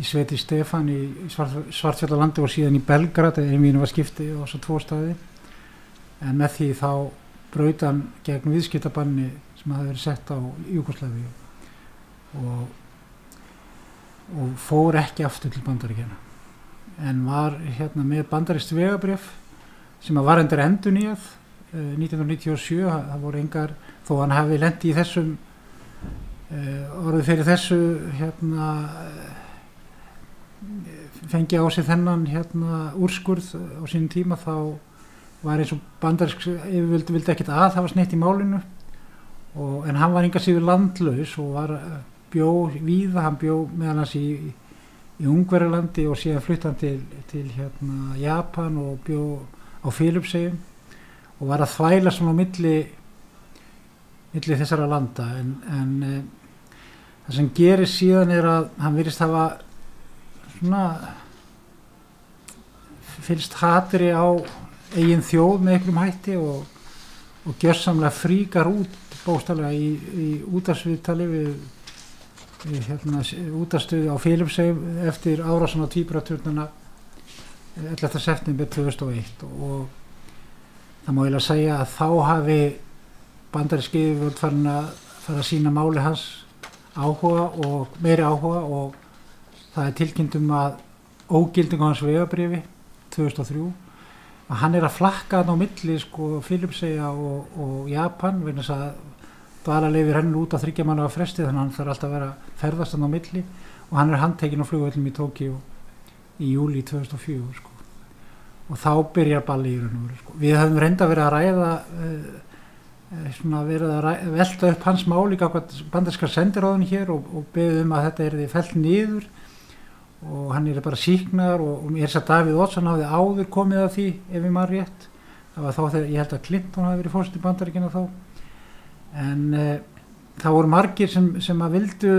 í Sveti Stefan í, í Svart, Svartfjallalandi og síðan í Belgrad eða Emínu var skipti á þessu tvo staði. En með því þá braut hann gegn viðskiptabanni sem hafði verið sett á Júkoslavi og, og fór ekki aftur til bandaríkjana en var hérna með bandarist vegabrjöf sem að var endur endun í að 1997, það það voru engar þó hann hafi lendi í þessum uh, orðið fyrir þessu hérna fengi á sig þennan hérna úrskurð á sínum tíma þá var eins og bandarisk yfirvöldu vildi ekkert að það var sneitt í málinu. Og, en hann var enga síður landlaus og var eh, bjó víða, hann bjó meðan hans í í Ungverjalandi og síðan flutt hann til, til hérna, Japan og bjó á Filipsegjum og var að þvæla svona á milli milli þessara landa. En, en e, það sem gerir síðan er að hann virðist hafa svona fylgst hatri á eigin þjóð með einhverjum hætti og, og gjörsamlega fríkar út bóstalega í, í útarsviðtali við við hérna útastöðu á Filipsheim eftir árásan á týpuraturnuna 11. september 2001 og það má ég að segja að þá hafi bandaríski yfirvöld farin að fara að sína máli hans áhuga og meiri áhuga og það er tilkynntum að ógilding á hans vegabrifi 2003 að hann er að flakka hann á milli sko Filipsheia og, og Japan vegna þess að dvalarleifir henni út að þryggja manna á fresti þannig að hann þarf alltaf að vera ferðast hann á milli og hann er handtekinn á flugvöldum í Tókíu í júli 2004 sko. og þá byrjar balli í raun og veru sko. við höfum reynda verið að ræða uh, svona verið að ræða, velta upp hans máli bandarskar sendiráðin hér og, og beðum að þetta er því fell niður og hann er bara síknar og, ég er þess að Davíð Ótsson hafði áður komið að því ef ég maður rétt. Það var þá þegar ég held að Clinton hafi verið fórst í bandaríkina þá. En uh, það voru margir sem, sem að vildu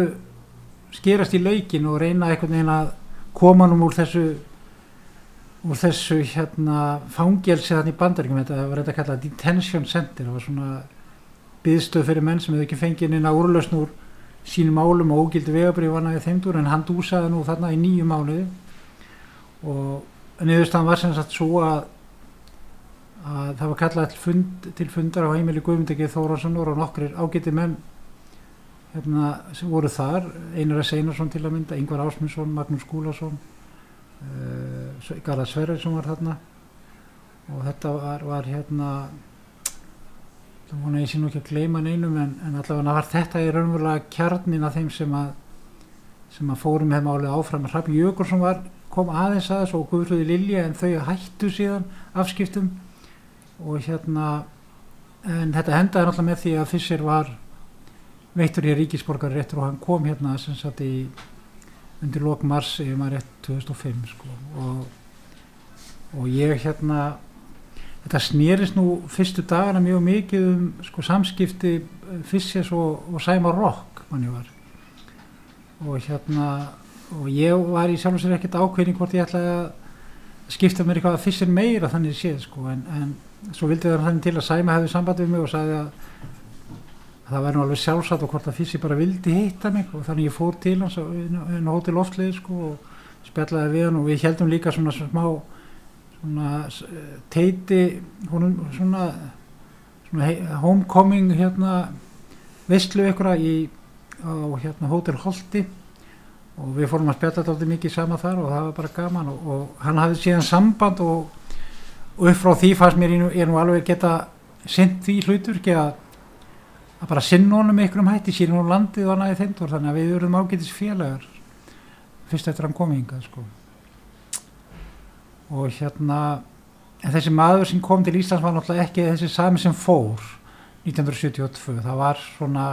skerast í laukin og reyna einhvern veginn að koma nú úr þessu úr þessu hérna fangelsi þannig í bandaríkjum þetta var þetta að kalla detention center. Það var svona byðstöð fyrir menn sem hefur ekki fengið neina úrlausn úr sínum álum og ógildi vegabrið var næðið þeimdur en hann dúsaði nú þarna í nýju mánuði. Og niðurstaðan var sem sagt svo að að það var kallað fund, til fundar á heimili Guðmundegi Þórásson og nokkur ágæti menn hérna, sem voru þar. Einar S. Einarsson til að mynda, Yngvar Ásmundsson Magnús Skúlason uh, Garðar Sverriðsson var þarna. Og þetta var, var hérna vona ég sé nú ekki að gleyma neinum en, en allavega var þetta í raunverulega kjarnin af þeim sem að sem að fórum með málið áfram. Hrafn Jökulsson var, kom aðeins aðeins og Guðrúði Lilja en þau hættu síðan afskiptum. Og hérna en þetta hendaði náttúrulega með því að Fischer var veittur í ríkisborgar réttur og hann kom hérna sem sagt í undir lok mars ef maður rétt 2005 sko. Og, og ég hérna þetta snýrist nú fyrstu dagana mjög mikið um sko samskipti Fischers og, og Sæmar Rock mann ég var. Og hérna og ég var í sjálf og sér ekkert ákveðning hvort ég ætlaði að skipta mér eitthvað að Fischer meira þannig séð sko en, en svo vildi það þannig til að Sæma hefði samband við mig og sagði að það væri nú alveg sjálfsagt og hvort að Fissi bara vildi hitta mig og þannig ég fór til hans en hóti loftlið sko og spjallaði við hann og við heldum líka svona smá svona teiti honum svona, svona homecoming hérna vistlu ykkur í á hérna hótel Holti og við fórum að spjalla þetta mikið sama þar og það var bara gaman og, og hann hafði síðan samband og og upp frá því fannst mér ég nú alveg geta synd því hlutur ekki að, að bara sinna honum ykkur um hætti síðan hún landið og næði þeindur þannig að við erum ágætis félagar fyrst eftir hann komið hingað sko. Og hérna en þessi maður sem kom til Íslands var náttúrulega ekki þessi sami sem fór 1972 það var svona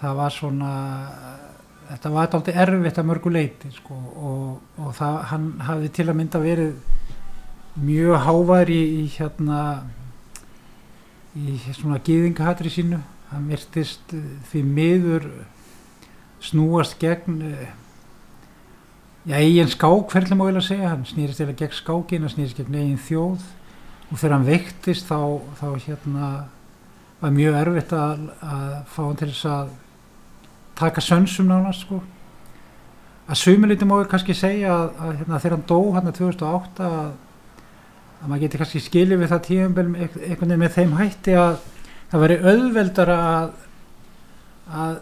það var svona þetta var alltaf erfitt að mörgu leiti sko, og, og það, hann hafði til að mynda verið mjög hávar í, í hérna í svona gýðingahatri sínu. Hann virtist uh, því miður snúast gegn uh, já, eigin skák hvernig má ég að segja, hann snýrist eða gegn skákin, hann snýrist gegn eigin þjóð. Og þegar hann veiktist þá, þá hérna var mjög erfitt að, að fá hann til þess að taka sönsum nánast sko. Að sumilítið má ég kannski segja að, að hérna, þegar hann dó hann að 2008 að að maður geti kannski skilið við það tíum einhvern veginn með þeim hætti að það veri auðveldara að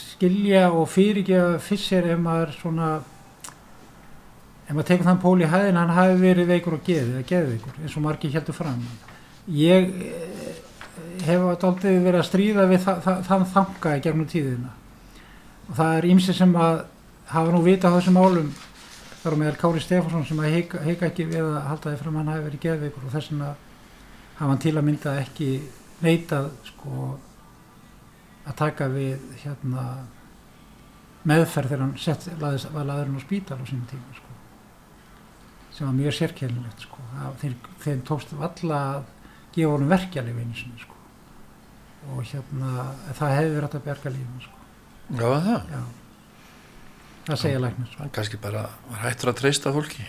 skilja og fyrirgefa fissir ef maður svona ef maður tekur þann pól í hæðin hann hafi verið veikur og geðið eða geðið veikur eins og margi heldur fram. Ég eh, hef aldrei verið að stríða við það, það, þann þanga í gegnum tíðina. Og það er ímsið sem að hafa nú vita á þessum álum þar á meðal Kári Stefánsson sem að heika, heika ekki við að halda því fram hann hafi verið geðveikur og þess vegna hafa hann til að mynda ekki neitað sko að taka við hérna meðferð þegar hann sett, laðis, var laðurinn á spítal á sínum tíma sko. Sem var mjög sérkjælilegt sko. Þeir, þeir tókst valla að gefa honum verkjalið einu sinni sko. Og hérna það hefði verið að berga lífum sko. Já það? Já. Það segja læknir hann kannski bara var hættur að treysta fólki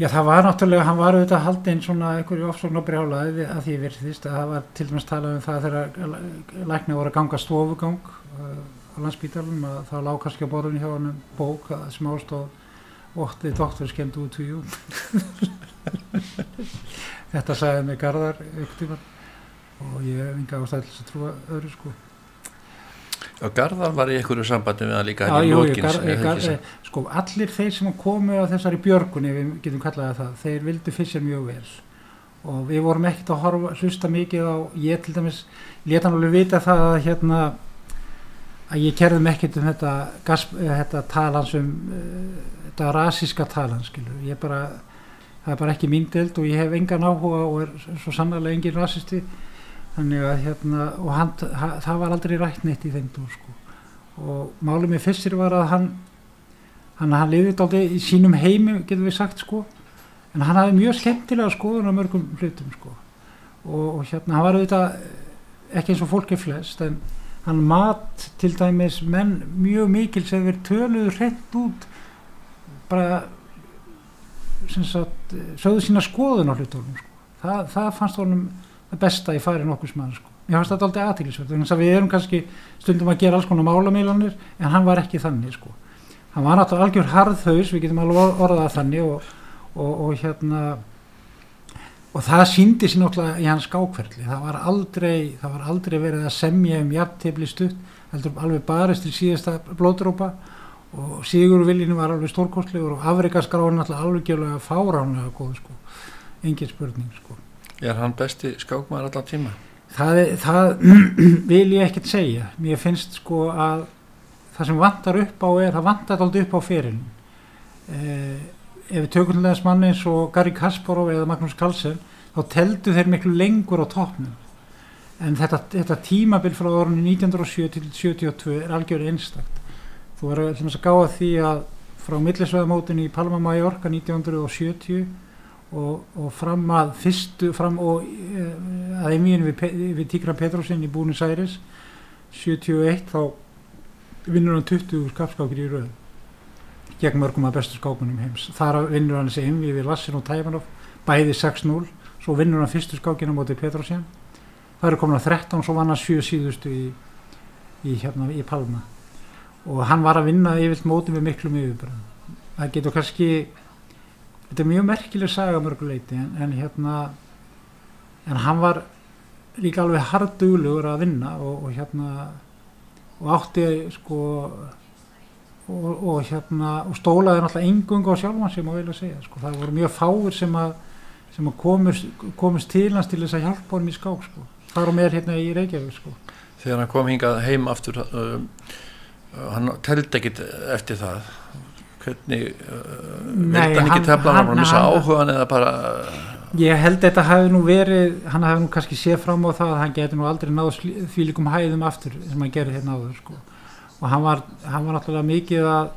já það var náttúrulega hann var auðvitað haldinn svona einhverju ofsókn og brjála að því virðist að það var til dæmis talað um það þegar læknir voru að ganga stofugang uh, á landsbítalum að það lág kannski á borðinu hjá hann bók sem ástóð What the doctor can do to you þetta sagði mig Garðar og ég hef enga ástæðilis að trúa öðru sko og Garðar var í einhverju sambandi með það líka Já, jú, ég, gar, ég, gar, sko, allir þeir sem komu á þessari björgunni við getum kallaði það, þeir vildu fyrst mjög vel. Og við vorum ekkert að horfa, hlusta mikið á, ég til dæmis leta hann alveg vita það að hérna að ég kerði mig ekkert um þetta, gas, eh, þetta talans um uh, þetta rasíska talans skilur. Ég bara, það er bara ekki mín deild og ég hef engan áhuga og er svo sannarlega engin rasisti þannig að hérna og hann, ha, það var aldrei rætt neitt í þeim dúr sko. Og málið með fyrstir var að hann hann, hann lifið aldrei í sínum heimi getur við sagt sko. En hann hafði mjög skemmtilega skoðun á mörgum hlutum sko. Og, og hérna hann var auðvitað ekki eins og fólki flest en hann mat til dæmis menn mjög mikil sem verið töluðu hreint út bara sem sagt sögðu sína skoðun á hlutunum sko. það, það fannst honum það besta í færi nokkus mann sko. ég fannst þetta aldrei aðtýrlisvert þannig að við erum kannski stundum að gera alls konar málamílanir en hann var ekki þannig sko. hann var náttúrulega algjör harðhaus við getum alveg orðað þannig og, og, og hérna og það síndi sér náttúrulega í hans skákferðli það var aldrei, það var aldrei verið að semja um jafntefli stutt heldur alveg barist til síðasta blóðdrópa og Sigurviljinu var alveg stórkostlegur og Afrikaskráin náttúrulega alveg gjörlega fáránlega góð sko, engin spurning sko Er hann besti skákmaður allar tíma? það, það vil ég ekkert segja. Mér finnst sko að það sem vantar upp á er það vantar alltaf upp á ferin eh, ef við þess manni eins og Gary Kasparov eða Magnús Carlsen þá teldu þeir miklu lengur á toppnum. En þetta, þetta tímabil frá orðinu 1907 til 72 er algjör einstakt. Þú verður til þess að gáða því að frá millisveðamótinu í Palma Mallorca 1970 og, og fram að fyrstu fram og uh, að einvíðinu við, við Tíkra Petrósin í Búnis Æris 71 þá vinnur hann 20 skapskákir í röð gegn mörgum af bestu skákunum heims. Þar vinnur hann þessi einvíð við Lassin og Tæmanov bæði 6-0 svo vinnur hann fyrstu skákina móti Petrósin það eru komin að 13 svo vann hann 7 síðustu í, í, hérna, í Palma. Og hann var að vinna yfirlt móti með miklum yfirbröðum það getur kannski þetta er mjög merkileg saga að mörgu leiti en, en hérna en hann var líka alveg harduglugur að vinna og, og hérna og átti sko og, og hérna og stólaði náttúrulega engung á sjálfan sem að vilja segja sko. það voru mjög fáir sem að sem að komust, komust til hans til þess að hjálpa honum í skák sko. þar og með hérna í Reykjavík sko. Þegar hann kom hingað heim aftur uh, uh, hann teldi ekkit eftir það hvernig uh, Nei, vildi hann hann- ekki tefla hann hann- var missa hann- áhugan eða bara Ég held að þetta hafi nú verið, hann hafi nú kannski séð fram á það að hann geti nú aldrei náð því líkum hæðum aftur sem hann gerði hérna áður sko. Og hann var, hann var náttúrulega mikið að,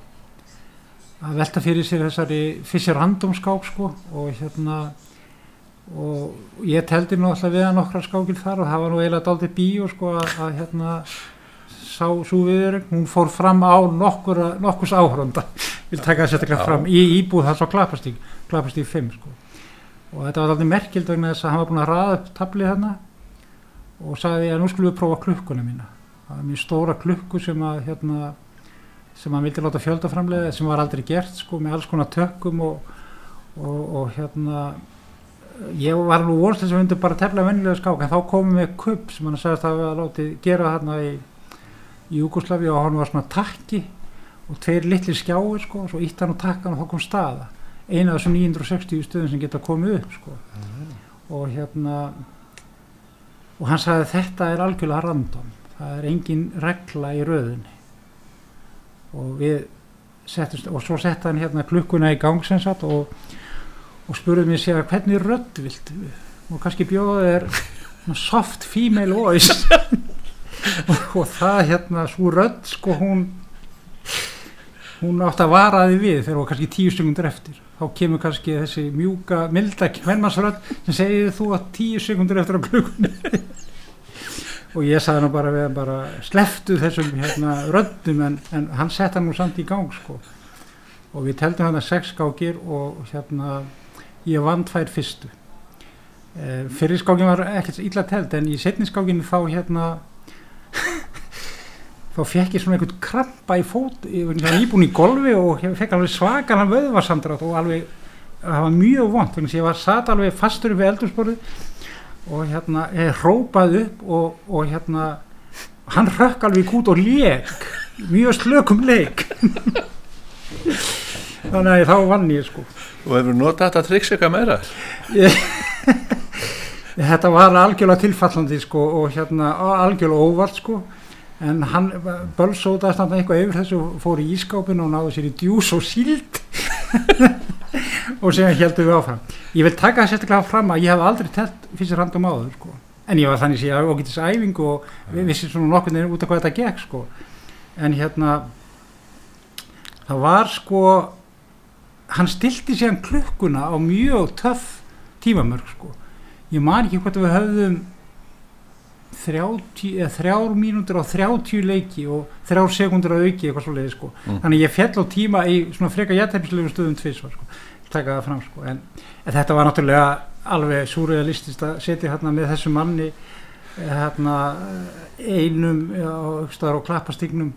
að velta fyrir sér þessari fissir randomskák sko og hérna og ég teldi nú alltaf við að nokkra skákil þar og það var nú eiginlega daldið bíó sko að, að hérna sá svo viðurinn, hún fór fram á nokkur, nokkurs áhrönda vil taka sérstaklega Já. fram í íbúð þar svo klapastík, klapastík 5 sko. Og þetta var alltaf merkild vegna þess að hann var búin að raða upp tablið hérna og sagði að nú skulum við prófa klukkuna mína. Það var mjög stóra klukku sem að hérna, sem hann vildi láta fjöldaframlega sem var aldrei gert sko með alls konar tökkum og, og, og hérna ég var nú vonst þess að við myndum bara tefla vennilega skák en þá komum við kupp sem hann sagðist að hafa látið gera hérna í, í Júkoslavi og hann var svona takki og tveir litli skjáir sko og svo ítt hann og takkan og þá kom staða. Eina af þessum 960 stöðum sem geta komið upp sko. og hérna og hann sagði þetta er algjörlega random. Það er engin regla í röðinni. Og við settumst, og svo setta hann hérna klukkuna í gang sem sagt og, og spurði mér sér hvernig rödd viltu? Og kannski bjóða þér soft female voice og, það hérna svo rödd sko hún hún átt að varaði við þegar hún var kannski tíu sekundur eftir. Þá kemur kannski þessi mjúka milda kvennmansrödd sem segir þú að tíu sekundur eftir á klukkunni. Og ég sagði nú bara við hann bara sleftu þessum hérna röddum en, en hann sett hann nú samt í gang sko. Og við teldum hann að sex skákir og hérna ég vann tvær fyrstu. E, fyrir skákin var ekkert illa teld en í setni skákinu þá hérna þá fekk ég svona einhvern krampa í fót ég var nýbúin í golfi og fekk alveg svakalan vöðvarsamdrátt og alveg það var mjög vond þannig að ég var satt alveg fastur við eldursporið og hérna ég hrópaði upp og, og hérna hann rökk alveg út og leik mjög slökum leik. Þannig að þá vann ég sko. Og hefur notað þetta triks eitthvað meira þetta var algjörlega tilfallandi sko og hérna algjörlega óvart sko en hann bölsótaðist hann eitthvað yfir þessu og fór í ískápinu og náði sér í djús og síld og síðan heldum við áfram ég vil taka það sérstaklega fram að ég hef aldrei telt fyrst random áður sko. en ég var þannig að ég ágætis æfingu og við vissum svona veginn út af hvað þetta gekk sko. en hérna það var sko hann stilti síðan klukkuna á mjög töff tímamörk sko. Ég man ekki hvort við höfðum 30, eða þrjár mínútur á 30 leiki og þrjár sekundur á auki eitthvað svo leiði sko. Mm. þannig ég fjall á tíma í svona freka jættæfislegum stöðum tvis sko. taka það fram sko. en, en þetta var náttúrulega alveg súrealistist að setja hérna með þessu manni hérna einum á, á klappastignum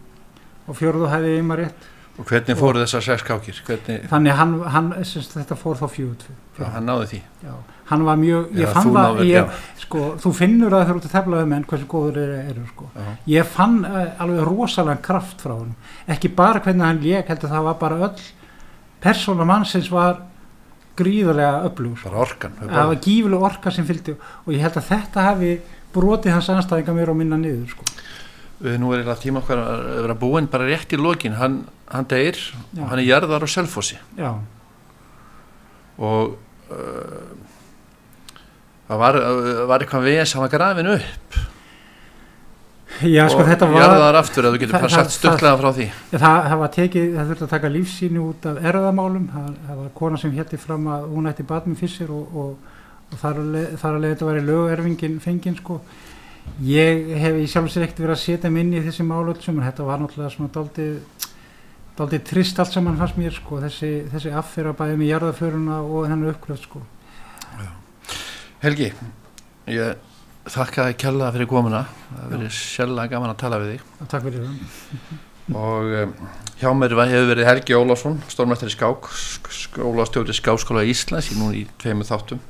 og fjörðu hæði einmar rétt og hvernig fóru þessar sex kákir hvernig, þannig hann, hann semst, þetta fór þá fjögut já, hann náði því já, hann var mjög, ég Já, fann það ég, sko, þú finnur að þegar þú ert að tefla um enn hversu góður eru, eru sko. Já. ég fann uh, alveg rosalega kraft frá hann ekki bara hvernig hann lék heldur það var bara öll persóna mannsins var gríðarlega öflug sko. bara orkan það var gífileg orka sem fylgdi og ég held að þetta hafi brotið hans anstæðinga mér og minna niður sko. Við nú er eiginlega tíma okkar að vera búinn bara rétt í lokin. Hann, hann deyr Já. hann er jarðar á Selfossi. Og uh, það var, uh, var eitthvað ves hann var grafin upp. Já sko og þetta var jarðar aftur að þú getur bara sagt það- stuttlega frá því. Já, það, það var tekið, það þurfti að taka lífsýni út af erðamálum, það, það var kona sem hétti fram að hún ætti batmi fyrst og, og, og þar að leið- þar að leið þetta var í lögerfingin fengin sko. Ég hef í sjálf sér ekkert verið að setja mig inn í þessi málöldsum en þetta var náttúrulega svona daldið daldið trist allt saman fannst mér sko, þessi, þessi affyrir bæði með jarðaföruna og hennar uppgröð sko. Helgi, ég þakka þið kjalla fyrir komuna. Það verið sjálflega gaman að tala við þig. Takk fyrir það. og um, hjá mér hefur verið Helgi Ólafsson stórmættari skák sk- skólastjóri Skáskóla Íslands í nú í tveimur þáttum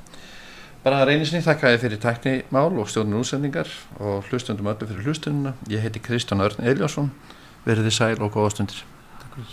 bara reynisni þakka þið fyrir tæknimál og stjórnum útsendingar og hlustundum öllu fyrir hlustununa ég heiti Kristján Örn Eljósson verið þið sæl og góða stundir